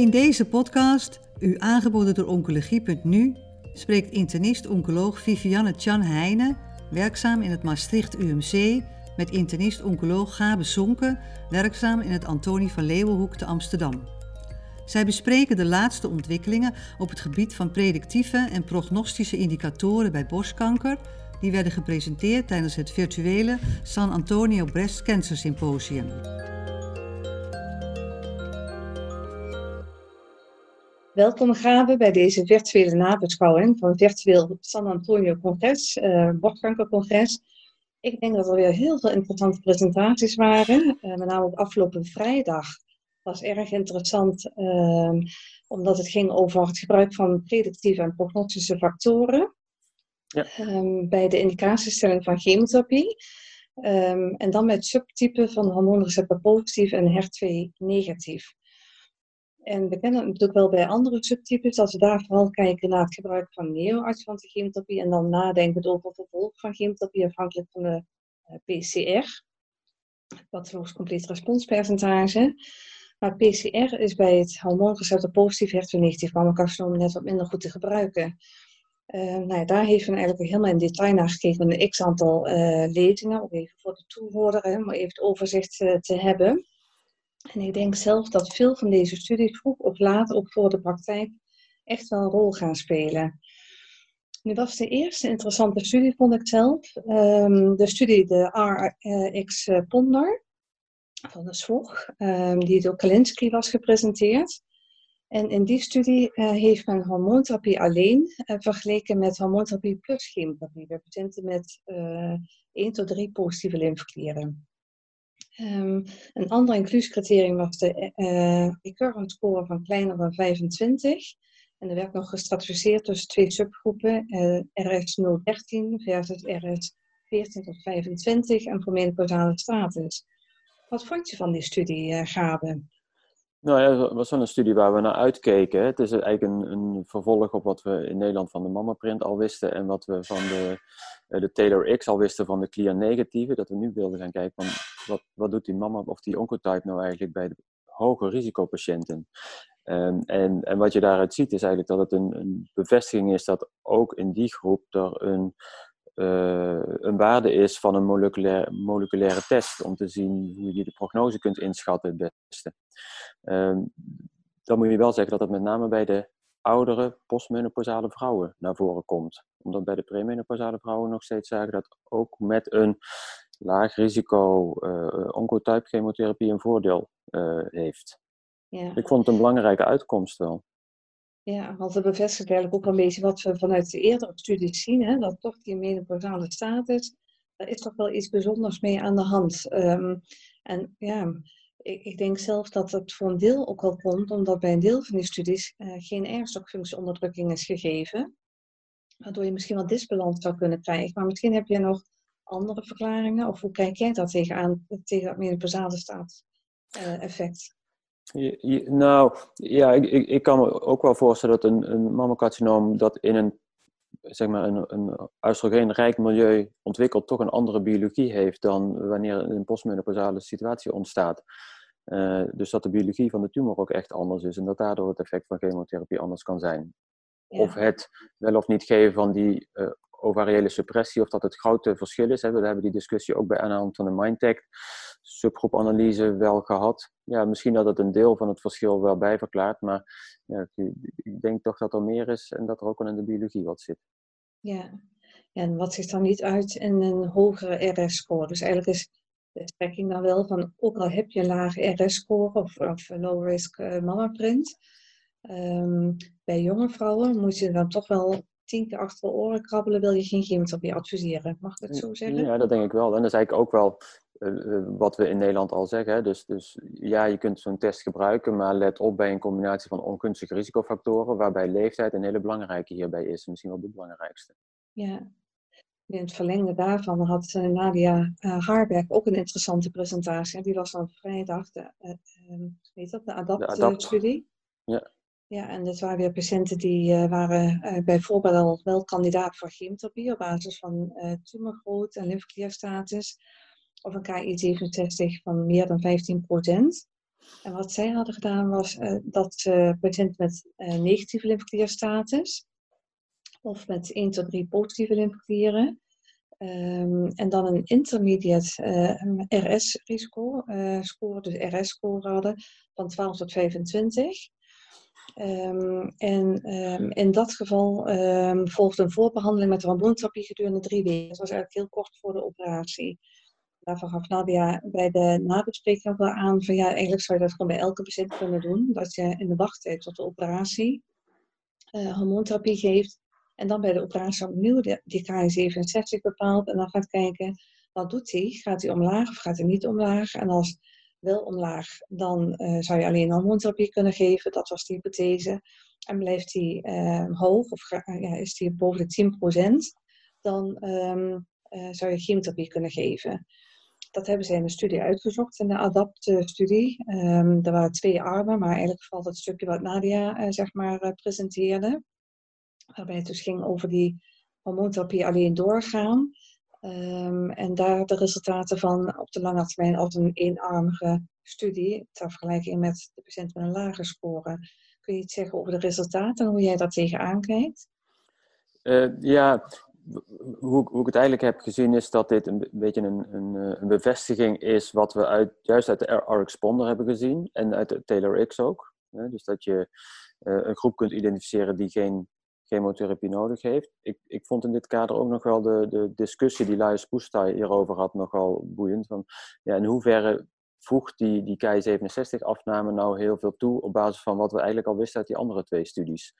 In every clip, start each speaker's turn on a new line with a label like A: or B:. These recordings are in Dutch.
A: In deze podcast, u aangeboden door Oncologie.nu, spreekt internist-oncoloog Vivianne Chan Heijnen, werkzaam in het Maastricht UMC, met internist-oncoloog Gabe Sonke, werkzaam in het Antonie van Leeuwenhoek te Amsterdam. Zij bespreken de laatste ontwikkelingen op het gebied van predictieve en prognostische indicatoren bij borstkanker, die werden gepresenteerd tijdens het virtuele San Antonio Breast Cancer Symposium.
B: Welkom Gabe bij deze virtuele nabeschouwing van het virtueel San Antonio Congres, uh, borstkankercongres. Ik denk dat er weer heel veel interessante presentaties waren, uh, met name op afgelopen vrijdag. was erg interessant, uh, omdat het ging over het gebruik van predictieve en prognostische factoren ja. um, bij de indicatiestelling van chemotherapie. Um, en dan met subtypen van hormoonreceptor positief en HER2 negatief. En we kennen natuurlijk wel bij andere subtypes dat we daar vooral kijken naar het gebruik van neoadjuvante chemotherapie en dan nadenken over het vervolg van chemotherapie afhankelijk van de uh, PCR, pathologisch complete responspercentage. Maar PCR is bij het hormoonreceptor positief HER2-negatief mammocarcinoom net wat minder goed te gebruiken. Uh, nou ja, daar heeft men eigenlijk helemaal in detail naar gekeken met een x-aantal uh, lezingen, ook even voor de toehoorder, om even het overzicht te hebben. En ik denk zelf dat veel van deze studies vroeg of laat ook voor de praktijk echt wel een rol gaan spelen. Nu was de eerste interessante studie, vond ik zelf, um, de studie de RX Ponder van de SWOG, um, die door Kalinski was gepresenteerd. En in die studie uh, heeft men hormoontherapie alleen uh, vergeleken met hormoontherapie plus chemotherapie bij patiënten met uh, 1 tot 3 positieve lymfeklieren. Um, een ander inclusiecriterium was de uh, recurrent score van kleiner dan 25. En er werd nog gestratificeerd tussen twee subgroepen, uh, RS 013 versus RS 14 tot 25 en voor menopausale status. Wat vond je van die studie, uh, Gabe?
C: Nou ja, het was wel een studie waar we naar uitkeken. Het is eigenlijk een, een vervolg op wat we in Nederland van de mammaprint al wisten en wat we van de, eh, de Taylor X al wisten van de clear negatieve. Dat we nu wilden gaan kijken van wat, wat doet die mama of die oncotype nou eigenlijk bij de hoge risicopatiënten. Um, en, en wat je daaruit ziet is eigenlijk dat het een, een bevestiging is dat ook in die groep er een uh, een waarde is van een moleculaire, moleculaire test om te zien hoe je de prognose kunt inschatten het beste. Uh, dan moet je wel zeggen dat dat met name bij de oudere postmenopausale vrouwen naar voren komt. Omdat bij de premenopausale vrouwen nog steeds zagen dat ook met een laag risico uh, oncotype chemotherapie een voordeel uh, heeft. Ja. Ik vond het een belangrijke uitkomst wel.
B: Ja, want dat bevestigt eigenlijk ook een beetje wat we vanuit de eerdere studies zien, hè, dat toch die menopausale status, daar is toch wel iets bijzonders mee aan de hand. Um, en ja, ik, ik, denk zelf dat het voor een deel ook wel komt, omdat bij een deel van die studies uh, geen erfstokfunctieonderdrukking is gegeven, waardoor je misschien wel disbalans zou kunnen krijgen. Maar misschien heb je nog andere verklaringen, of hoe kijk jij dat tegenaan, tegen dat menopausale status uh, effect?
C: nou, ja, ik, ik, ik, kan me ook wel voorstellen dat een, een mammocarcinoom dat in een, zeg maar, een, een oestrogeenrijk milieu ontwikkelt, toch een andere biologie heeft dan wanneer een postmenopausale situatie ontstaat. Uh, dus dat de biologie van de tumor ook echt anders is en dat daardoor het effect van chemotherapie anders kan zijn. Ja. Of het wel of niet geven van die uh, ovariële suppressie, of dat het grote verschil is. We hebben die discussie ook bij hand van de Mindtech subgroepanalyse wel gehad. Ja, misschien dat het een deel van het verschil wel bij verklaart, maar ja, ik denk toch dat er meer is en dat er ook wel in de biologie wat zit.
B: Ja, en wat zich dan niet uit in een hogere RS-score? Dus eigenlijk is de strekking dan wel van, ook al heb je een lage RS-score of, of low risk uh, mama um, bij jonge vrouwen moet je dan toch wel tien keer achter de oren krabbelen, wil je geen chemotherapie adviseren. Mag ik het zo zeggen?
C: Ja, dat denk ik wel. En dat is eigenlijk ook wel uh, wat we in Nederland al zeggen. Dus, dus ja, je kunt zo'n test gebruiken, maar let op bij een combinatie van ongunstige risicofactoren, waarbij leeftijd een hele belangrijke hierbij is. Misschien wel de belangrijkste.
B: Ja. In het verlengde daarvan had uh, Nadia uh, Haarberg ook een interessante presentatie. Die was dan vrijdag de, weet dat, de ADAPT-studie.
C: Ja.
B: Ja, en dat waren weer patiënten die uh, waren uh, bijvoorbeeld al wel kandidaat voor chemotherapie op basis van uh, en lymfeklierstatus of een KI67 van meer dan 15 procent. En wat zij hadden gedaan was dat patiënten met negatieve lymfeklierstatus of met 1 tot 3 positieve lymfeklieren um, en dan een intermediate RS-risico score, dus RS-score hadden van 12 tot 25. Um, en um, in dat geval um, volgde een voorbehandeling met hormoontherapie gedurende drie weken. Dat was eigenlijk heel kort voor de operatie. Daarvan gaf Nadia bij de nabespreking wel aan van ja, eigenlijk zou je dat gewoon bij elke patiënt kunnen doen. Dat je in de wachttijd tot de operatie uh, hormoontherapie geeft. En dan bij de operatie opnieuw die, die Ki67 bepaalt. En dan gaat kijken, wat doet hij? Gaat hij omlaag of gaat hij niet omlaag? En als wel omlaag, dan uh, zou je alleen hormoontherapie kunnen geven. Dat was de hypothese. En blijft hij uh, hoog of uh, ja, is hij boven de 10%, dan um, zou je chemotherapie kunnen geven. Dat hebben ze in een studie uitgezocht, in de ADAPT-studie. Um, er waren twee armen, maar eigenlijk valt het stukje wat Nadia zeg maar, presenteerde. Waarbij het dus ging over die hormoontherapie alleen doorgaan. Um, en daar de resultaten van op de lange termijn als een eenarmige studie, ter vergelijking met de patiënt met een lage score. Kun je iets zeggen over de resultaten en hoe jij daar tegenaan kijkt?
C: Uh, ja, hoe, hoe, ik het eigenlijk heb gezien is dat dit een, beetje een, een, een bevestiging is wat we uit, juist uit de RX-Ponder hebben gezien en uit de Taylor-X ook. Dus dat je uh, een groep kunt identificeren die geen chemotherapie nodig heeft. Ik, ik vond in dit kader ook nog wel de, de discussie die Laius Poestai hierover had nogal boeiend. Van, ja, in hoeverre voegt die, die Ki67-afname nou heel veel toe op basis van wat we eigenlijk al wisten uit die andere twee studies.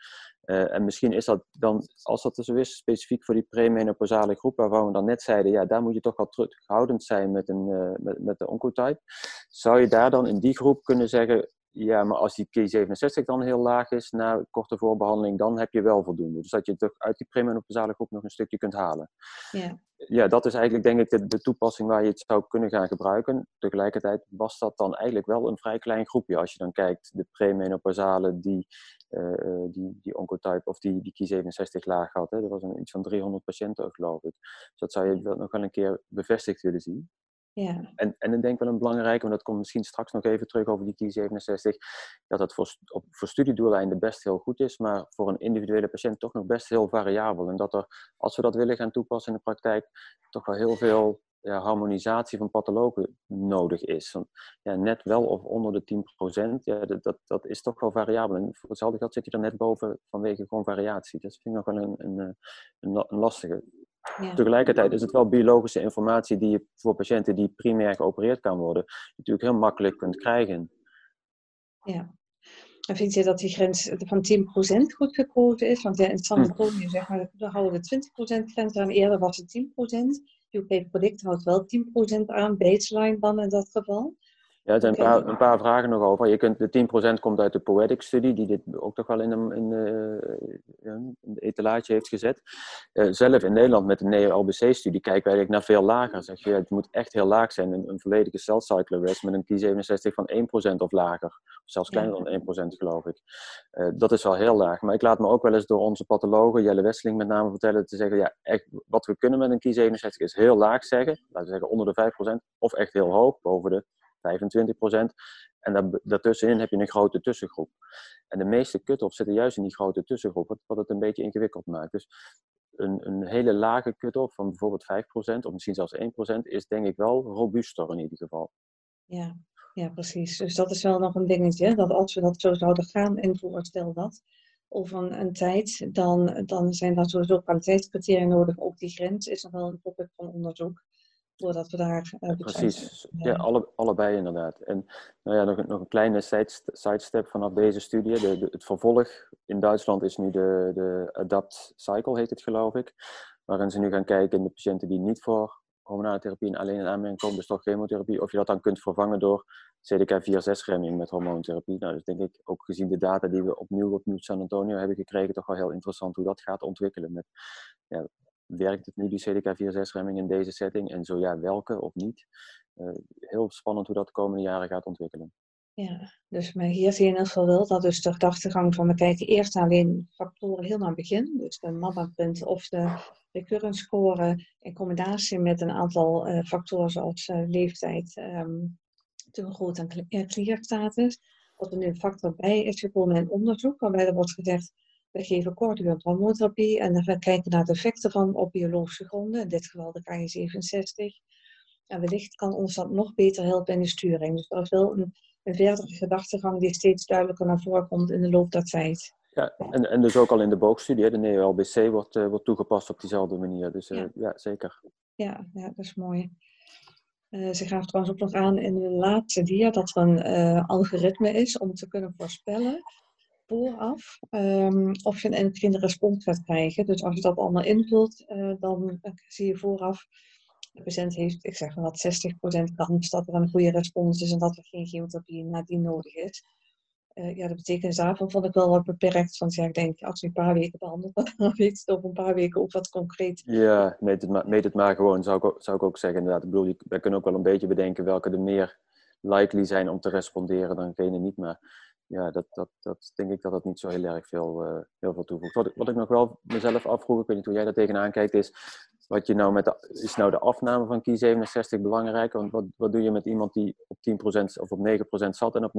C: Uh, en misschien is dat dan, als dat er zo is, specifiek voor die premenopausale groep, waarvan we dan net zeiden, ja, daar moet je toch wel terughoudend zijn met, een, uh, met, met de oncotype. Zou je daar dan in die groep kunnen zeggen, ja, maar als die K67 dan heel laag is na korte voorbehandeling, dan heb je wel voldoende. Dus dat je toch uit die premenopausale groep nog een stukje kunt halen. Ja. ja, dat is eigenlijk denk ik de, de, toepassing waar je het zou kunnen gaan gebruiken. Tegelijkertijd was dat dan eigenlijk wel een vrij klein groepje. Als je dan kijkt, de premenopausale die, uh, die, die oncotype of die, die Ki67 laag had. Hè. Dat was een, iets van 300 patiënten geloof ik. Dus dat zou je nog wel een keer bevestigd willen zien. Ja. En, en ik denk wel een belangrijke, want dat komt misschien straks nog even terug over die T67, dat het voor, op, voor studiedoeleinden best heel goed is, maar voor een individuele patiënt toch nog best heel variabel. En dat er, als we dat willen gaan toepassen in de praktijk, toch wel heel veel ja, harmonisatie van pathologen nodig is. Want, ja, net wel of onder de 10%, ja, dat, dat, dat is toch wel variabel. En voor hetzelfde geld zit je er net boven vanwege gewoon variatie. Dat vind ik nog wel een, een, een, een lastige. Ja. Tegelijkertijd is het wel biologische informatie die je voor patiënten die primair geopereerd kan worden, natuurlijk heel makkelijk kunt krijgen.
B: Ja. En vind je dat die grens van 10% goed gekozen is? Want in San hm. Antonio zeg maar, we houden de 20% grens aan. Eerder was het 10%. UK Predict houdt wel 10% aan, baseline dan in dat geval.
C: Ja, er zijn een paar, een paar, vragen nog over. Je kunt, de 10% komt uit de Poetic studie, die dit ook toch wel in, een, in, uh, in de etalage heeft gezet. Uh, zelf in Nederland met de NEO-LBC-studie kijken we eigenlijk naar veel lager. Zeg je, het moet echt heel laag zijn, een, een volledige cell cycle arrest met een Ki67 van 1% of lager. Of zelfs kleiner dan 1% geloof ik. Uh, dat is wel heel laag. Maar ik laat me ook wel eens door onze pathologen, Jelle Wesseling met name, vertellen te zeggen, ja, echt, wat we kunnen met een Ki67 is heel laag zeggen, laten we zeggen onder de 5%, of echt heel hoog, boven de 25% En daartussenin heb je een grote tussengroep. En de meeste cut-offs zitten juist in die grote tussengroep, wat, het een beetje ingewikkeld maakt. Dus een, een hele lage cut-off van bijvoorbeeld 5% of misschien zelfs 1% is denk ik wel robuuster in ieder geval.
B: Ja, ja, precies. Dus dat is wel nog een dingetje, dat als we dat zo zouden gaan invoeren, stel dat, over een, een, tijd, dan, dan zijn daar sowieso kwaliteitscriteria nodig. Ook die grens is nog wel een topic van onderzoek doordat we daar uh,
C: Precies, ja, alle, allebei inderdaad. En nou ja, nog, nog een kleine sidestep vanaf deze studie. De, de, het vervolg in Duitsland is nu de, de ADAPT Cycle, heet het geloof ik. Waarin ze nu gaan kijken in de patiënten die niet voor hormonale therapie en alleen in aanmerking komen, dus toch chemotherapie, of je dat dan kunt vervangen door CDK4-6-remming met hormoontherapie. Nou, dus denk ik ook gezien de data die we opnieuw op Nieuw San Antonio hebben gekregen, toch wel heel interessant hoe dat gaat ontwikkelen. Met ja, werkt het nu die CDK4-6-remming in deze setting? En zo ja, welke of niet? Uh, heel spannend hoe dat de komende jaren gaat ontwikkelen.
B: Ja, dus maar hier zie je in ieder geval wel dat dus de gedachtegang van we kijken eerst alleen factoren heel naar het begin, dus de MABA-punt of de recurrence score in combinatie met een aantal uh, factoren zoals uh, leeftijd, um, te groot aan klierstatus. Wat er nu een factor bij is gekomen in onderzoek, waarbij er wordt gezegd, we geven kortdurend hormoontherapie en we kijken naar de effecten van op biologische gronden, in dit geval de KJ67. En wellicht kan ons dat nog beter helpen in de sturing. Dus dat is wel een, een verdere gedachtegang die steeds duidelijker naar voren komt in de loop der tijd.
C: Ja, en, en dus ook al in de boogstudie, de NEO-LBC wordt, uh, wordt toegepast op diezelfde manier. Dus uh, ja. ja. zeker.
B: Ja, ja, dat is mooi. Uh, ze gaven trouwens ook nog aan in de laatste dia dat er een algoritme is om te kunnen voorspellen vooraf um, of je een endocrine respons gaat krijgen. Dus als je dat allemaal invult, dan zie je vooraf de patiënt heeft, ik zeg maar wat, 60% kans dat er een goede respons is en dat er geen chemotherapie nadien nodig is. Uh, ja, dat betekent daarvan vond ik wel wat beperkt. Want ja, ik denk, als je een paar weken behandelt, dan weet het over een paar weken ook wat concreet.
C: Ja, meet het maar, meet het maar gewoon, zou ik, ook, zou ik ook zeggen. Inderdaad, ik kunnen ook wel een beetje bedenken welke er meer likely zijn om te responderen dan degene niet. Maar ja, dat, dat, dat denk ik dat dat niet zo heel erg veel, uh, heel veel toevoegt. Wat, wat ik nog wel mezelf afvroeg, ik weet niet hoe jij daar tegenaan kijkt, is wat je nou met de, is nou de afname van Key 67 belangrijk? Want wat, wat doe je met iemand die op 10% of op 9% zat en op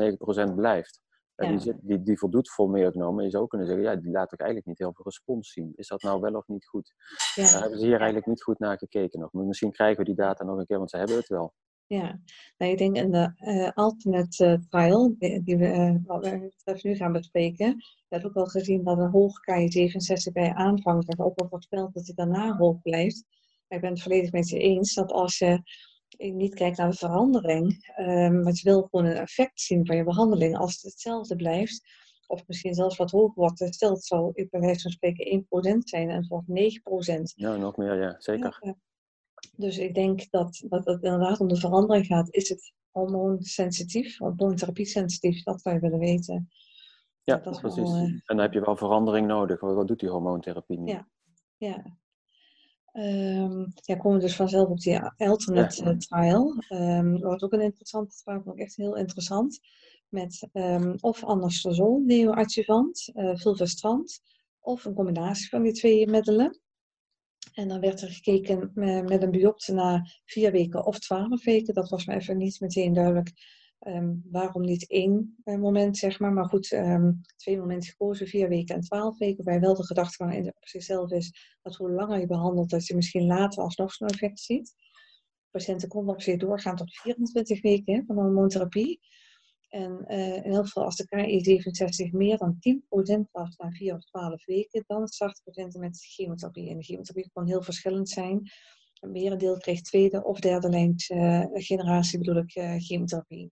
C: 9% blijft? Ja. Die, die, die voldoet formeel genomen. Je zou kunnen zeggen, ja, die laat ook eigenlijk niet heel veel respons zien. Is dat nou wel of niet goed? Ja. Daar hebben ze hier eigenlijk niet goed naar gekeken nog. Maar misschien krijgen we die data nog een keer, want ze hebben het wel.
B: Ja, nou, ik denk in de uh, alternate uh, trial, die, die we, uh, wat we nu gaan bespreken, we hebben ook al gezien dat een hoog KI67 bij aanvang, dat ook al voorspeld dat hij daarna hoog blijft. Maar ik ben het volledig met je eens dat als je niet kijkt naar de verandering, um, want je wil gewoon een effect zien van je behandeling, als het hetzelfde blijft, of misschien zelfs wat hoger wordt, stel het zou bij wijze van spreken 1% zijn en wordt 9%.
C: Ja, nog meer, ja, zeker.
B: Ja, dus ik denk dat, dat het inderdaad om de verandering gaat. Is het hormoonsensitief, hormoontherapie sensitief? Dat zou je willen weten.
C: Ja, precies. Wel, uh... En dan heb je wel verandering nodig. Wat doet die hormoontherapie nu?
B: Ja, ja. Um, ja, komen we dus vanzelf op die alternate ja. trial. Um, dat was ook een interessante vraag, ook echt heel interessant. Met um, of anastrozol, neoadjuvant, uh, fulvestrant, of een combinatie van die twee middelen. En dan werd er gekeken met een biopsie na vier weken of twaalf weken. Dat was me even niet meteen duidelijk um, waarom niet één uh, moment, zeg maar. Maar goed, um, twee momenten gekozen, vier weken en twaalf weken. Waar wel de gedachtegang in op zichzelf is dat hoe langer je behandelt, dat je misschien later alsnog zo'n effect ziet. Patiënten konden op zich doorgaan tot 24 weken hè, van hormoontherapie. En uh, in elk geval als de KI67 meer dan 10% was na 4 of 12 weken, dan starten patiënten met chemotherapie. En de chemotherapie kan heel verschillend zijn. Een merendeel kreeg tweede of derde lijn uh, generatie bedoel ik uh, chemotherapie.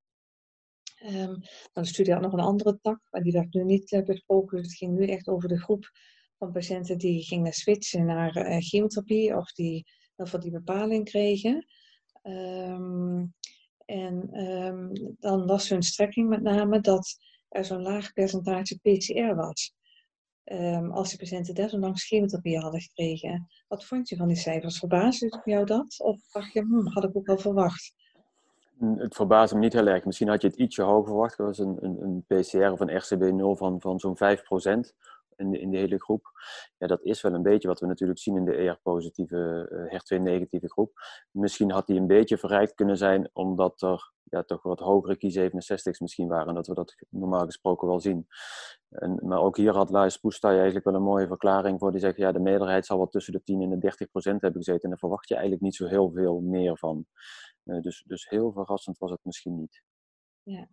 B: Um, dan de studie had nog een andere tak, maar die werd nu niet besproken. Dus het ging nu echt over de groep van patiënten die gingen switchen naar chemotherapie of die of die bepaling kregen. Um, en um, dan was hun strekking met name dat er zo'n laag percentage PCR was. Um, als die patiënten desondanks chemotherapie hadden gekregen. Wat vond je van die cijfers? Verbaasde jou dat? Of dacht je, hm, had ik ook wel verwacht?
C: Het verbaasde me niet heel erg. Misschien had je het ietsje hoger verwacht. Dat was een, een, een PCR of een RCB0 van, van zo'n 5% in de, in de hele groep. Ja, dat is wel een beetje wat we natuurlijk zien in de ER-positieve, uh, HER2-negatieve groep. Misschien had die een beetje verrijkt kunnen zijn, omdat er ja, toch wat hogere Ki67's misschien waren. Dat we dat normaal gesproken wel zien. En, maar ook hier had Lais Poestai eigenlijk wel een mooie verklaring voor. Die zegt, ja, de meerderheid zal wel tussen de 10 en de 30 procent hebben gezeten. En daar verwacht je eigenlijk niet zo heel veel meer van. Uh, dus, dus heel verrassend was het misschien niet.
B: Ja.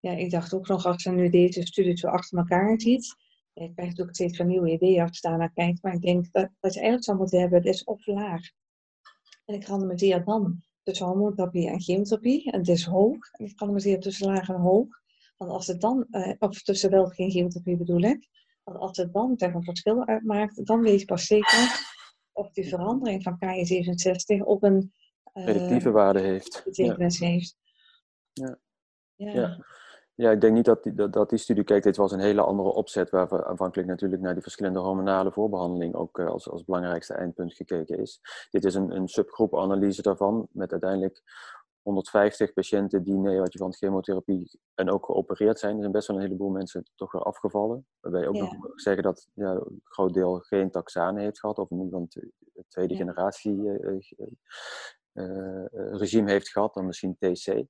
B: ja, ik dacht ook nog, als je nu deze studie zo achter elkaar ziet ik krijg natuurlijk steeds van nieuwe ideeën als je naar kijkt. Maar ik denk dat wat je eigenlijk zou moeten hebben, is of laag. En ik randomiseer dan tussen hormoontherapie en chemotherapie. En het is hoog. En ik randomiseer tussen laag en hoog. Want als het dan, eh, of tussen wel geen chemotherapie bedoel ik. Want als het dan zeg, een verschil uitmaakt, dan weet je pas zeker of die verandering van KJ67 op een
C: uh, predictieve waarde heeft.
B: Betekenis
C: ja.
B: heeft.
C: Ja. ja. ja. Ja, ik denk niet dat die, dat, dat die studie kijkt. Dit was een hele andere opzet, waar we aanvankelijk natuurlijk naar die verschillende hormonale voorbehandeling ook uh, als, als belangrijkste eindpunt gekeken is. Dit is een, een subgroepanalyse daarvan, met uiteindelijk 150 patiënten die neoadjuvant chemotherapie en ook geopereerd zijn. Er zijn best wel een heleboel mensen toch weer afgevallen. Waarbij ook ja. nog zeggen dat ja, een groot deel geen taxane heeft gehad, of in ieder geval tweede ja. generatie uh, uh, regime heeft gehad, dan misschien TC.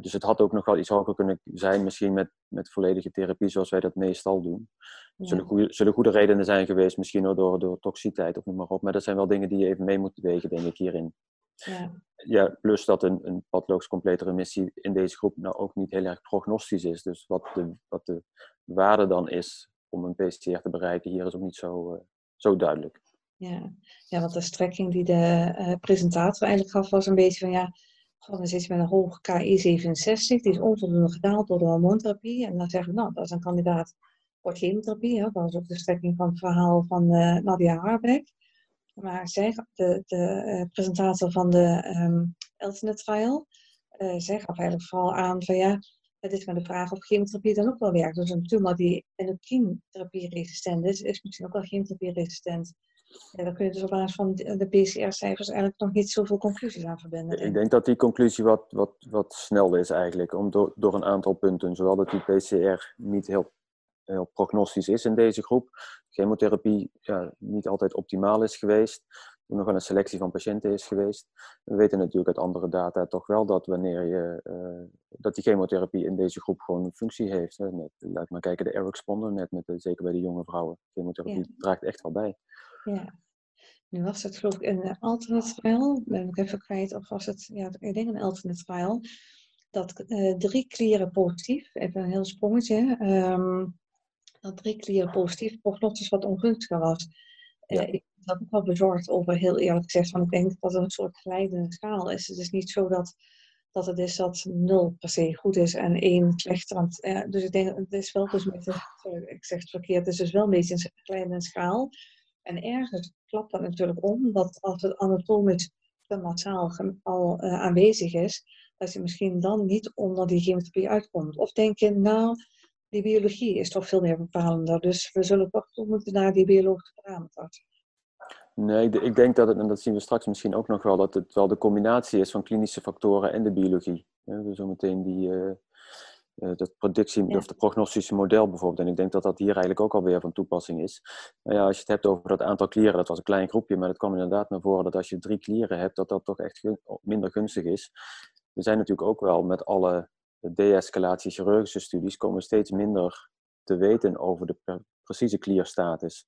C: dus het had ook nog wel iets hoger kunnen zijn, misschien met, met volledige therapie, zoals wij dat meestal doen. Er zullen, goede, zullen goede redenen zijn geweest, misschien ook door, door toxiteit of noem maar op. Maar dat zijn wel dingen die je even mee moet wegen, denk ik, hierin. Ja. ja, plus dat een, een patlogisch complete remissie in deze groep nou ook niet heel erg prognostisch is. Dus wat de, wat de waarde dan is om een PCR te bereiken, hier is ook niet zo, uh, zo duidelijk.
B: Ja. ja, want de strekking die de uh, presentator eigenlijk gaf was een beetje van ja, gewoon is iets met een hoge KI67, die is onvoldoende gedaald door de hormoontherapie. En dan zeggen we, nou, dat is een kandidaat voor chemotherapie. Hè? Dat was ook de strekking van het verhaal van uh, Nadia Harbeck. Maar de, de uh, presentator van de um, Alternate Trial, uh, zij gaf eigenlijk vooral aan van ja, het is maar de vraag of chemotherapie dan ook wel werkt. Dus een tumor die endocrine-therapie resistent is, is misschien ook wel chemotherapie resistent. Ja, dan kun je dus op basis van de PCR-cijfers eigenlijk nog niet zoveel conclusies aan verbinden.
C: Ik denk dat die conclusie wat, wat, wat snel is eigenlijk, om door, door een aantal punten. Zowel dat die PCR niet heel, heel prognostisch is in deze groep, chemotherapie ja, niet altijd optimaal is geweest, er nog wel een selectie van patiënten is geweest. We weten natuurlijk uit andere data toch wel dat wanneer je, uh, dat die chemotherapie in deze groep gewoon een functie heeft. Hè. Net, laat maar kijken, de Eric Sponder, net met, zeker bij de jonge vrouwen. Chemotherapie draagt echt wel bij.
B: Ja. Nu was het geloof ik een alternate trial, ben ik even kwijt, of was het, ja, ik denk een alternate trial, dat uh, drie klieren positief, even een heel sprongetje, um, dat drie klieren positief prognostisch wat ongunstiger was. Ja. Uh, ik was ook wel bezorgd over, heel eerlijk gezegd, want ik denk dat het een soort glijdende schaal is. Het is niet zo dat, dat het is dat nul per se goed is en één slechter. Want, uh, dus ik denk, het is wel dus met sorry, ik zeg het verkeerd, het is dus wel een beetje een glijdende schaal. En ergens klapt dat natuurlijk om, dat als het anatomisch te massaal al uh, aanwezig is, dat je misschien dan niet onder die chemotherapie uitkomt. Of denk je, nou, die biologie is toch veel meer bepalender, dus we zullen toch toe moeten naar die biologische parameters.
C: Nee, ik denk dat het, en dat zien we straks misschien ook nog wel, dat het wel de combinatie is van klinische factoren en de biologie. We zo meteen die, uh, dat predictie ja. of de prognostische model bijvoorbeeld. En ik denk dat dat hier eigenlijk ook alweer van toepassing is. Maar ja, als je het hebt over dat aantal klieren, dat was een klein groepje, maar het kwam inderdaad naar voren dat als je drie klieren hebt, dat dat toch echt minder gunstig is. We zijn natuurlijk ook wel met alle de-escalatie chirurgische studies komen steeds minder te weten over de precieze klierstatus.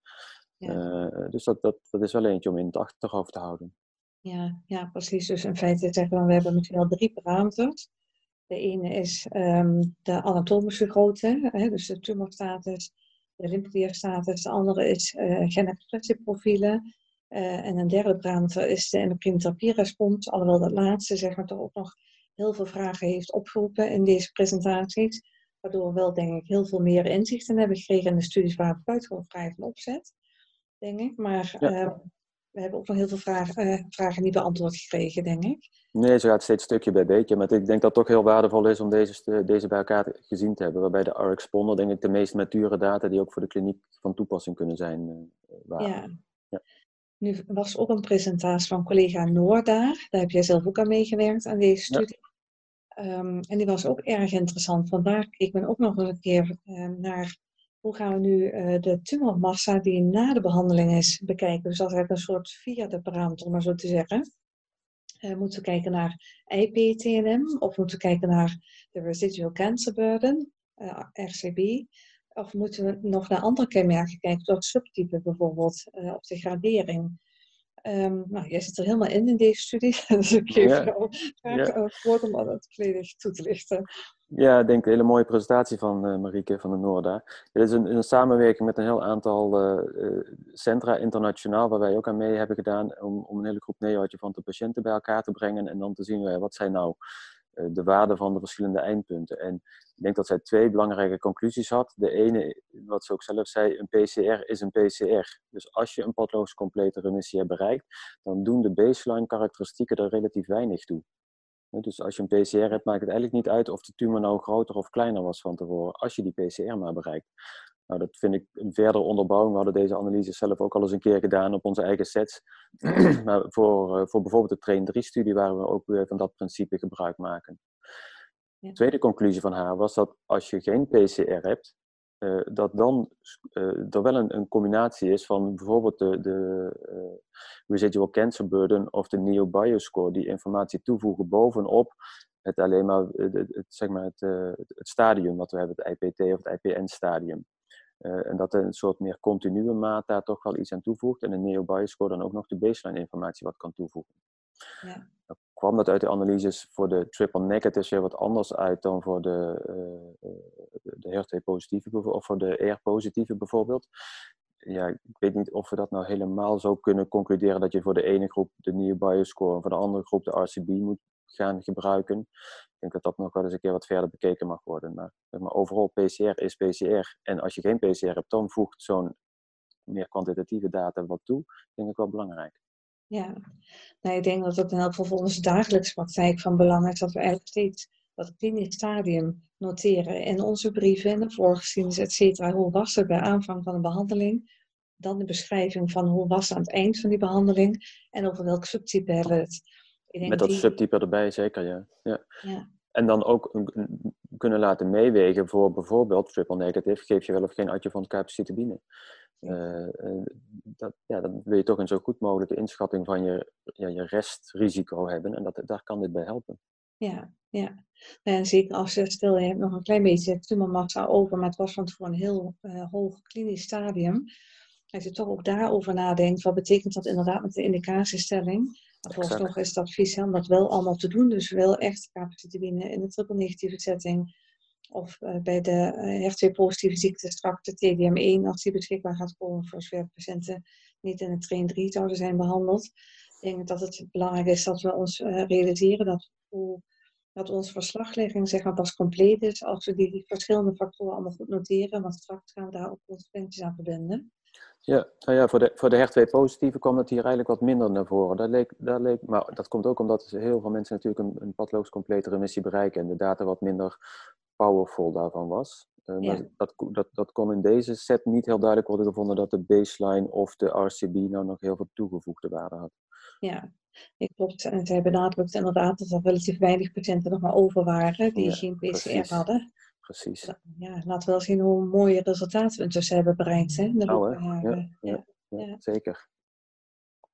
C: Ja. Uh, dus dat, dat, dat is wel eentje om in het achterhoofd te houden.
B: Ja, ja precies. Dus in feite zeggen we, we hebben misschien wel drie parameters. De ene is um, de anatomische grootte, hè, dus de tumorstatus, de lymfeklierstatus. De andere is uh, genexpressieprofielen. Uh, en een derde parameter is de endocrine therapierespons. Alhoewel dat laatste zeg maar toch ook nog heel veel vragen heeft opgeroepen in deze presentaties. Waardoor we wel, denk ik, heel veel meer inzichten hebben gekregen in de studies waar we buitengewoon vrij van opzet. Denk ik. Maar ja. uh, we hebben ook nog heel veel vragen, uh, vragen niet beantwoord gekregen, denk ik.
C: Nee, zo gaat steeds stukje bij beetje. Maar ik denk dat het toch heel waardevol is om deze, deze bij elkaar gezien te hebben. Waarbij de RX Ponder, denk ik, de meest mature data die ook voor de kliniek van toepassing kunnen zijn. Uh, waren.
B: Ja. ja. Nu was ook een presentatie van collega Noor daar. Daar heb jij zelf ook aan meegewerkt, aan deze studie. Ja. Um, en die was ook erg interessant. Vandaar, ik ben ook nog een keer uh, naar hoe gaan we nu uh, de tumormassa die na de behandeling is bekijken. Dus dat is een soort vierde parameter, om maar zo te zeggen. Uh, moeten we kijken naar IPTNM of moeten we kijken naar de residual cancer burden, uh, RCB. Of moeten we nog naar andere kenmerken kijken, zoals subtype bijvoorbeeld, of de gradering. Um, nou, jij zit er helemaal in in deze studie, dus ik geef ja. jou graag ja. woord om dat volledig toe te lichten.
C: Ja, ik denk een hele mooie presentatie van uh, Marieke van de Noorda. Dit is een, een, samenwerking met een heel aantal uh, uh, centra internationaal, waar wij ook aan mee hebben gedaan, om, om een hele groep neoadjuvante patiënten bij elkaar te brengen en dan te zien wat zijn nou de waarden van de verschillende eindpunten. En ik denk dat zij twee belangrijke conclusies had. De ene, wat ze ook zelf zei, een PCR is een PCR. Dus als je een pathologisch complete remissie hebt bereikt, dan doen de baseline karakteristieken er relatief weinig toe. Dus als je een PCR hebt, maakt het eigenlijk niet uit of de tumor nou groter of kleiner was van tevoren, als je die PCR maar bereikt. Nou, dat vind ik een verdere onderbouwing. We hadden deze analyse zelf ook al eens een keer gedaan op onze eigen sets. maar voor, eh, voor bijvoorbeeld de Train 3-studie, waar we ook weer van dat principe gebruik maken. Ja. De tweede conclusie van haar was dat als je geen PCR hebt, uh, dat dan uh, er wel een, een, combinatie is van bijvoorbeeld de, de uh, residual cancer burden of de NeoBioscore, die informatie toevoegen bovenop het alleen maar, het, het zeg maar het, het, stadium wat we hebben, het IPT of het IPN-stadium. En dat er een soort meer continue maat daar toch wel iets aan toevoegt. En een neo-bioscore dan ook nog de baseline informatie wat kan toevoegen. Ja kwam dat uit de analyses voor de triple negatives weer wat anders uit dan voor de, uh, de HER2-positieve of voor de ER-positieve bijvoorbeeld. Ja, ik weet niet of we dat nou helemaal zo kunnen concluderen dat je voor de ene groep de nieuwe bioscore en voor de andere groep de RCB moet gaan gebruiken. Ik denk dat dat nog wel eens een keer wat verder bekeken mag worden. Maar, maar overal PCR is PCR. En als je geen PCR hebt, dan voegt zo'n meer kwantitatieve data wat toe. Denk ik wel belangrijk.
B: Ja, nou, ik denk dat het in elk geval voor onze dagelijkse praktijk van belang is dat we eigenlijk steeds dat klinisch stadium noteren in onze brieven, in de voorgeschiedenis, et cetera. Hoe was het bij aanvang van een behandeling? Dan de beschrijving van hoe was het aan het eind van die behandeling en over welk subtype hebben we het.
C: Met dat subtype erbij, zeker, ja. ja. ja. En dan ook kunnen laten meewegen voor bijvoorbeeld triple negative, geef je wel of geen adjuvant capecitabine. Uh, dat, ja, dan wil je toch een zo goed mogelijke inschatting van je, ja, je restrisico hebben. En dat, daar kan dit bij helpen.
B: Ja, ja. En zeker als je, stel je hebt nog een klein beetje tumormassa over, maar het was van tevoren een heel uh, hoog klinisch stadium. Als je toch ook daarover nadenkt, wat betekent dat inderdaad met de indicatiestelling? Volgens nog is het advies om dat wel allemaal te doen. Dus wel echt capaciteit in de triple negatieve setting of uh, bij de uh, HER2-positieve ziekte straks de TDM1, als die beschikbaar gaat komen voor zover patiënten niet in het train 3 zouden zijn behandeld. Ik denk dat het belangrijk is dat we ons uh, realiseren dat, dat onze verslaglegging zeg maar, pas compleet is als we die verschillende factoren allemaal goed noteren, want straks gaan we daar ook consequenties aan verbinden.
C: Ja, nou ja, voor de, voor de HER2-positieve kwam het hier eigenlijk wat minder naar voren. Dat leek, dat leek, maar dat komt ook omdat heel veel mensen natuurlijk een, een pathologisch complete remissie bereiken en de data wat minder powerful daarvan was. Uh, maar dat, dat, dat kon in deze set niet heel duidelijk worden gevonden dat de baseline of de RCB nou nog heel veel toegevoegde waarde had.
B: Ja, ik klopt. En zij benadrukt inderdaad dat er relatief weinig patiënten nog maar over waren die geen PCR hadden.
C: Precies.
B: Ja, laat wel zien hoe mooie resultaten we intussen hebben bereikt. Hè, de
C: ja, ja, ja, zeker.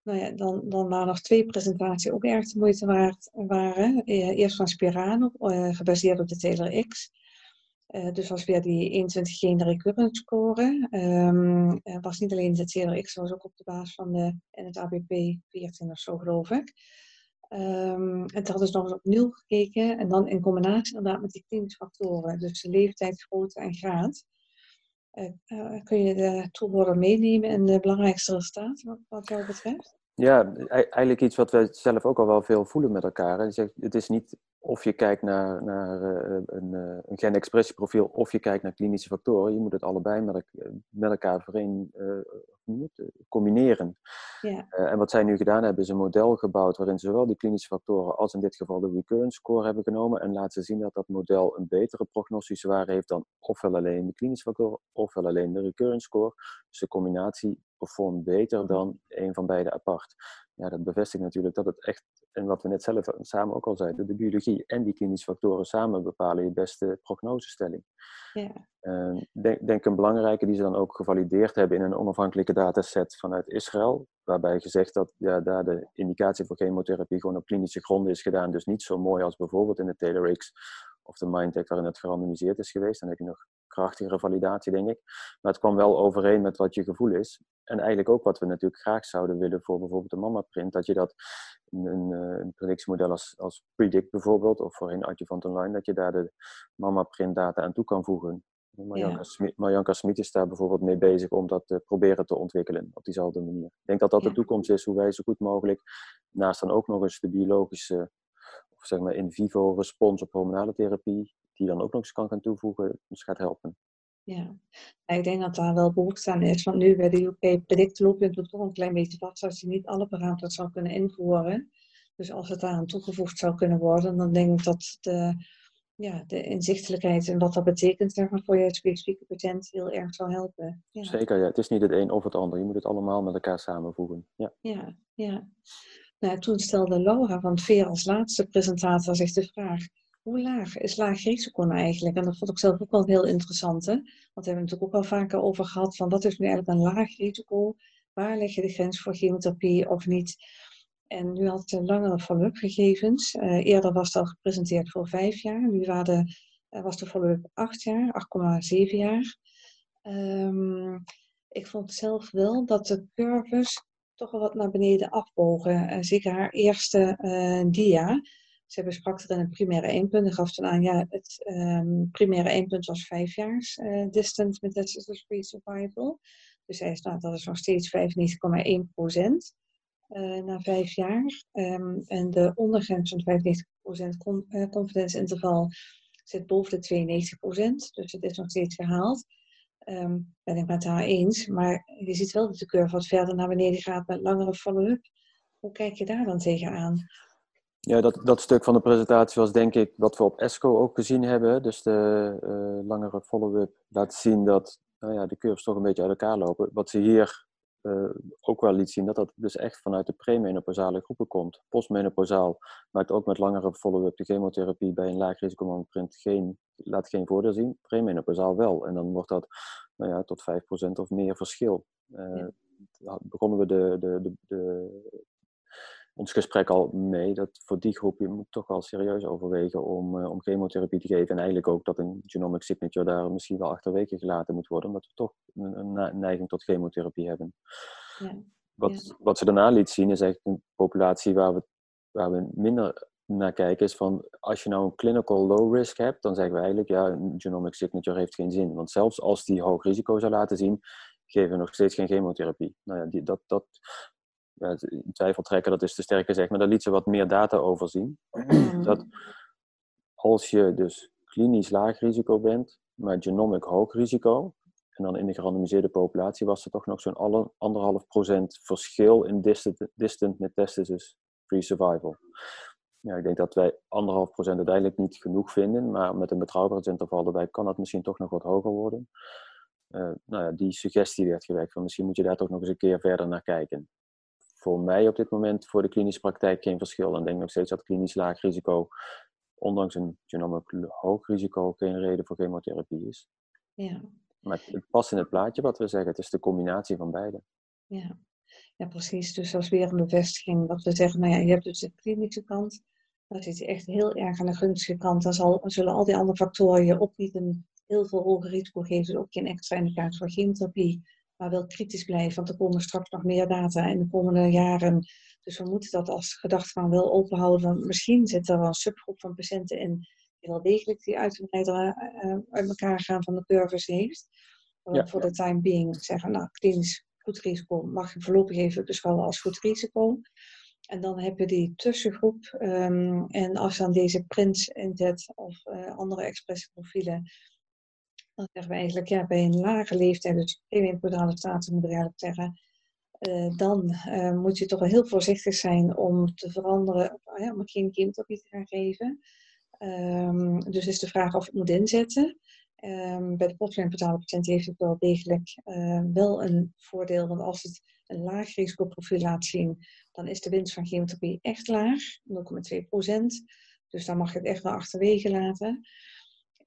B: Nou ja, dan, dan waren nog twee presentaties ook erg de moeite waard waren. Eh, eerst van Spirano, eh, gebaseerd op de Taylor X. Uh, dus was weer die 21 gene recurrent score. Um, was niet alleen de Taylor X, was ook op de basis van de, en het ABP 14 of zo geloof ik. Um, en toen hadden ze nog eens opnieuw gekeken en dan in combinatie inderdaad met die klinische factoren. Dus de leeftijd, grootte en graad. Uh, kun je de toehoorder meenemen in de belangrijkste resultaten wat jou betreft?
C: Ja, eigenlijk iets wat wij zelf ook al wel veel voelen met elkaar. Het is niet of je kijkt naar, naar uh, een, uh, een genexpressieprofiel of je kijkt naar klinische factoren. Je moet het allebei met, met elkaar vereen, uh, combineren. Ja. en wat zij nu gedaan hebben is een model gebouwd waarin zowel die klinische factoren als in dit geval de recurrence score hebben genomen. En laten zien dat dat model een betere prognostische waarde heeft dan ofwel alleen de klinische factoren ofwel alleen de recurrence score. Dus de combinatie performt beter dan een van beide apart. Ja, dat bevestigt natuurlijk dat het echt, en wat we net zelf samen ook al zeiden, de biologie en die klinische factoren samen bepalen je beste prognosestelling. Ja. Uh, denk, denk een belangrijke die ze dan ook gevalideerd hebben in een onafhankelijke dataset vanuit Israël, waarbij gezegd dat ja, daar de indicatie voor chemotherapie gewoon op klinische gronden is gedaan, dus niet zo mooi als bijvoorbeeld in de TaylorX of de Mindtech waarin het gerandomiseerd is geweest. Dan heb je nog krachtigere validatie, denk ik. Maar het kwam wel overeen met wat je gevoel is. En eigenlijk ook wat we natuurlijk graag zouden willen voor bijvoorbeeld de mama-print. Dat je dat een, een, eh, een predictiemodel als, als Predict bijvoorbeeld, of voor een Adjuvant Online, dat je daar de mama-print data aan toe kan voegen. Marjanka, Smit, is daar bijvoorbeeld mee bezig om dat te proberen te ontwikkelen op diezelfde manier. Ik denk dat dat de toekomst is, hoe wij zo goed mogelijk, naast dan ook nog eens de biologische, of zeg maar in vivo respons op hormonale therapie, die dan ook nog eens kan gaan toevoegen, dus gaat helpen.
B: Ja, ik denk dat daar wel behoefte aan is. Want nu bij de UK predict loop je toch een klein beetje vast als je niet alle parameters zou kunnen invoeren. Dus als het aan toegevoegd zou kunnen worden, dan denk ik dat de, ja, de inzichtelijkheid en wat dat betekent zeg maar, voor je specifieke patiënt heel erg zou helpen.
C: Ja. Zeker, ja. Het is niet het een of het ander. Je moet het allemaal met elkaar samenvoegen. Ja,
B: ja. ja. Nou, toen stelde Laura van Veer als laatste presentator zich de vraag hoe laag is laag risico nou eigenlijk? En dat vond ik zelf ook wel heel interessant. Hè? Want we hebben het natuurlijk ook al vaker over gehad van wat is nu eigenlijk een laag risico? Waar leg je de grens voor chemotherapie of niet? En nu had het langere follow-up gegevens. eerder was al gepresenteerd voor vijf jaar. Nu de, was de follow-up acht jaar, 8,7 jaar. Um, ik vond zelf wel dat de curves toch wel wat naar beneden afbogen. Uh, zeker haar eerste dia. Ze besprak er in het primaire eindpunt en gaf toen aan, ja, het um, primaire eindpunt was vijf jaar uh, distance metastasis free survival. Dus hij is, nou, dat is nog steeds 95,1 procent na vijf jaar. Um, en de ondergrens van 95 procent confidence interval zit boven de 92 procent. Dus het is nog steeds gehaald um, ben ik met haar eens. Maar je ziet wel dat de curve wat verder naar beneden gaat met langere follow-up. Hoe kijk je daar dan tegenaan?
C: Ja, dat, dat stuk van de presentatie was denk ik wat we op ESCO ook gezien hebben. Dus de uh, langere follow-up laat zien dat nou ja, de curves toch een beetje uit elkaar lopen. Wat ze hier uh, ook wel liet zien, dat dat dus echt vanuit de premenopausale groepen komt. Postmenopausaal maakt ook met langere follow-up de chemotherapie bij een laag risico geen, laat geen voordeel zien. Premenopausaal wel. En dan wordt dat nou ja, tot 5% of meer verschil. Uh, ja. Begonnen we de, de, de, de, ons gesprek al mee dat voor die groep je moet toch wel serieus overwegen om, uh, om chemotherapie te geven. En eigenlijk ook dat een genomic signature daar misschien wel achterwege gelaten moet worden, omdat we toch een, een neiging tot chemotherapie hebben. Ja. Wat, wat ze daarna liet zien is echt een populatie waar we, waar we minder naar kijken is van als je nou een clinical low risk hebt, dan zeggen we eigenlijk ja, een genomic signature heeft geen zin. Want zelfs als die hoog risico zou laten zien, geven we nog steeds geen chemotherapie. Nou ja, die, dat, dat, in twijfel trekken, dat is te sterk gezegd, maar daar liet ze wat meer data over zien. Mm. Dat als je dus klinisch laag risico bent, maar genomic hoog risico, en dan in de gerandomiseerde populatie was er toch nog zo'n anderhalf procent verschil in distant, distant metastasis free survival. Ja, ik denk dat wij anderhalf procent uiteindelijk niet genoeg vinden, maar met een betrouwbaarheidsinterval erbij kan dat misschien toch nog wat hoger worden. Uh, nou ja, die suggestie werd gewekt van misschien moet je daar toch nog eens een keer verder naar kijken voor mij op dit moment voor de klinische praktijk geen verschil. En denk nog steeds dat klinisch laag risico, ondanks een genomic hoog risico, geen reden voor chemotherapie is. Ja. Maar het past in het plaatje wat we zeggen. Het is de combinatie van beide.
B: Ja, ja precies. Dus als weer een bevestiging dat we zeggen, nou ja, je hebt dus de klinische kant. Dat zit echt heel erg aan de gunstige kant. Dan zal, zullen al die andere factoren je ook niet een heel veel hoger risico geven. Dus ook geen extra indicatie voor chemotherapie maar wel kritisch blijven, want er komen straks nog meer data in de komende jaren. Dus we moeten dat als gedachtegang wel open houden. Want misschien zit er wel een subgroep van patiënten in die wel degelijk die uitgebreider uh, uit elkaar gaan van de curves heeft. Ja. Voor de time being zeggen, nou, klinisch goed risico mag je voorlopig even beschouwen als goed risico. En dan heb je die tussengroep. Um, en als dan deze prints inzet of uh, andere expressieprofielen dan zeggen we eigenlijk, ja, bij een lage leeftijd, dus premenopausale status moet ik eigenlijk zeggen, uh, dan uh, moet je toch wel heel voorzichtig zijn om te veranderen, uh, om geen chemotherapie te gaan geven. Um, dus is de vraag of het moet inzetten. Um, bij de postprenatale patiënt heeft het wel degelijk wel een voordeel, want als het een laag risicoprofiel laat zien, dan is de winst van chemotherapie echt laag, 0,2% Dus dan mag je het echt wel achterwege laten.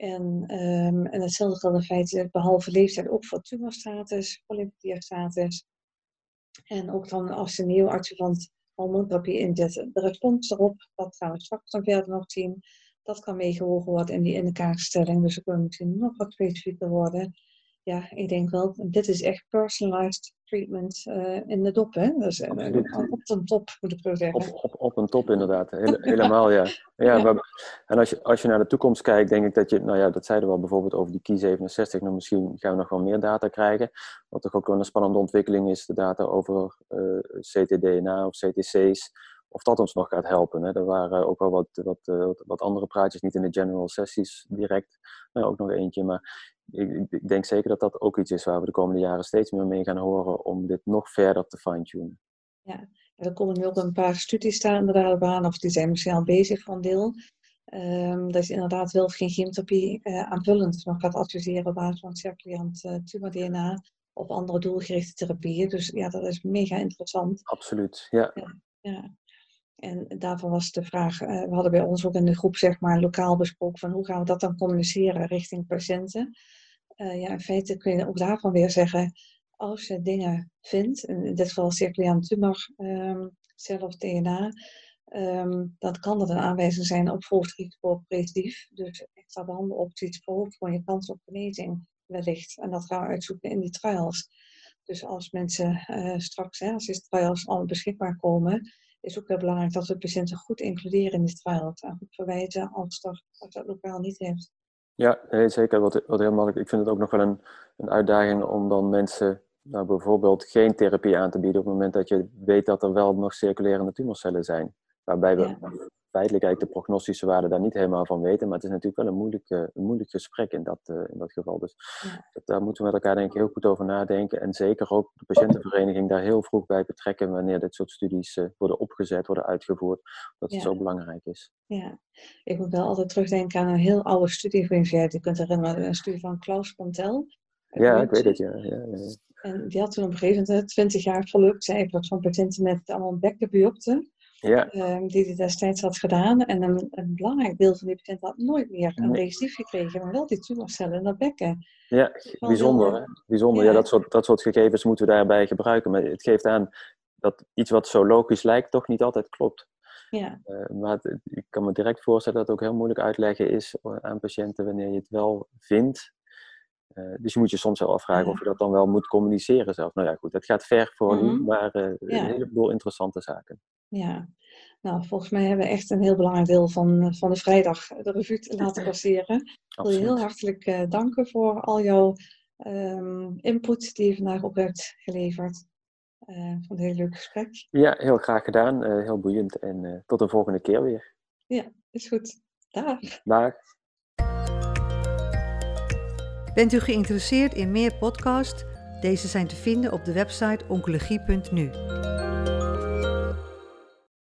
B: En, um, en hetzelfde geldt in feite behalve leeftijd ook voor tumorstatus, status. En ook dan als de neoadjuvant hormoontherapie inzetten. De respons daarop, dat gaan we straks dan verder nog zien. Dat kan meegewogen worden in die indicatiestelling. Dus we kunnen misschien nog wat specifieker worden. Ja, ik denk wel, dit is echt personalized treatment uh, in de dop, hè? Dus, uh, op een top, moet ik zo zeggen.
C: Op, op, op een top, inderdaad. Hele, helemaal, ja. ja, ja. en als je, als je naar de toekomst kijkt, denk ik dat je, nou ja, dat zeiden we al bijvoorbeeld over die Key67, nou misschien gaan we nog wel meer data krijgen. Wat toch ook wel een spannende ontwikkeling is, de data over uh, eh, ctDNA of CTC's, of dat ons nog gaat helpen. Hè. Er waren ook wel wat, wat, wat andere praatjes, niet in de general sessies direct, maar ook nog eentje. Maar ik, ik, denk zeker dat dat ook iets is waar we de komende jaren steeds meer mee gaan horen om dit nog verder te fine-tunen.
B: Ja, er komen nu ook een paar studies staan inderdaad aan, of die zijn misschien al bezig van deel. Um, dat je inderdaad wel of geen chemotherapie uh, aanvullend nog gaat adviseren op basis van circulerend uh, tumor-DNA of andere doelgerichte therapieën. Dus ja, dat is mega interessant.
C: Absoluut, ja.
B: ja, ja. En daarvan was de vraag, uh, we hadden bij ons ook in de groep zeg maar lokaal besproken van hoe gaan we dat dan communiceren richting patiënten uh, ja, in feite kun je ook daarvan weer zeggen, als je dingen vindt, in dit geval circulaire tumor um, cellen of DNA, ehm, dan kan dat een aanwijzing zijn op volgrisico preventief. Dus extra behandelopties verhoogt gewoon je kans op genezing wellicht. En dat gaan we uitzoeken in die trials. Dus als mensen uh, straks, hè, als die trials al beschikbaar komen, is ook heel belangrijk dat we patiënten goed includeren in die trials. En goed verwijzen als, dat, als dat lokaal niet heeft.
C: Ja, zeker. Wat, wat heel makkelijk. Ik vind het ook nog wel een, een uitdaging om dan mensen nou, bijvoorbeeld geen therapie aan te bieden op het moment dat je weet dat er wel nog circulerende tumorcellen zijn. Waarbij we feitelijk eigenlijk de prognostische waarde daar niet helemaal van weten. Maar het is natuurlijk wel een moeilijk, een moeilijk gesprek in dat, uh, in dat geval. Dus daar moeten we met elkaar denk ik heel goed over nadenken. En zeker ook de patiëntenvereniging daar heel vroeg bij betrekken wanneer dit soort studies uh, worden opgezet, worden uitgevoerd. Dat het zo belangrijk is.
B: Ja, ik moet wel altijd terugdenken aan een heel oude studie van je Je kunt herinneren, een studie van Klaus Pontel.
C: Ja, ik weet het, ja. ja, ja.
B: En die had toen op een gegeven moment 20 jaar cijfers van patiënten met allemaal bekkenbiopten.
C: Ja.
B: Um, die hij destijds had gedaan. En een, een, belangrijk deel van die patiënten had nooit meer een nee. recidief gekregen, maar wel die tumorcellen in dat bekken.
C: Ja, bijzonder. Hè? Bijzonder. Ja, ja dat, soort, dat soort gegevens moeten we daarbij gebruiken. Maar het geeft aan dat iets wat zo logisch lijkt, toch niet altijd klopt.
B: Ja.
C: Uh, maar het, ik kan me direct voorstellen dat het ook heel moeilijk uitleggen is aan patiënten wanneer je het wel vindt. Uh, dus je moet je soms wel afvragen ja. of je dat dan wel moet communiceren zelf. Nou ja, goed, het gaat ver voor mm -hmm. nu, maar uh, ja. een heleboel interessante zaken.
B: Ja, nou volgens mij hebben we echt een heel belangrijk deel van, van de vrijdag de revue laten passeren. Ik wil je heel hartelijk uh, danken voor al jouw um, input die je vandaag op hebt geleverd. Uh, vond een heel leuk gesprek.
C: Ja, heel graag gedaan. Uh, heel boeiend. En tot de volgende keer weer.
B: Ja, is goed. Dag.
C: Dag.
A: Bent u geïnteresseerd in meer podcasts? Deze zijn te vinden op de website oncologie.nu.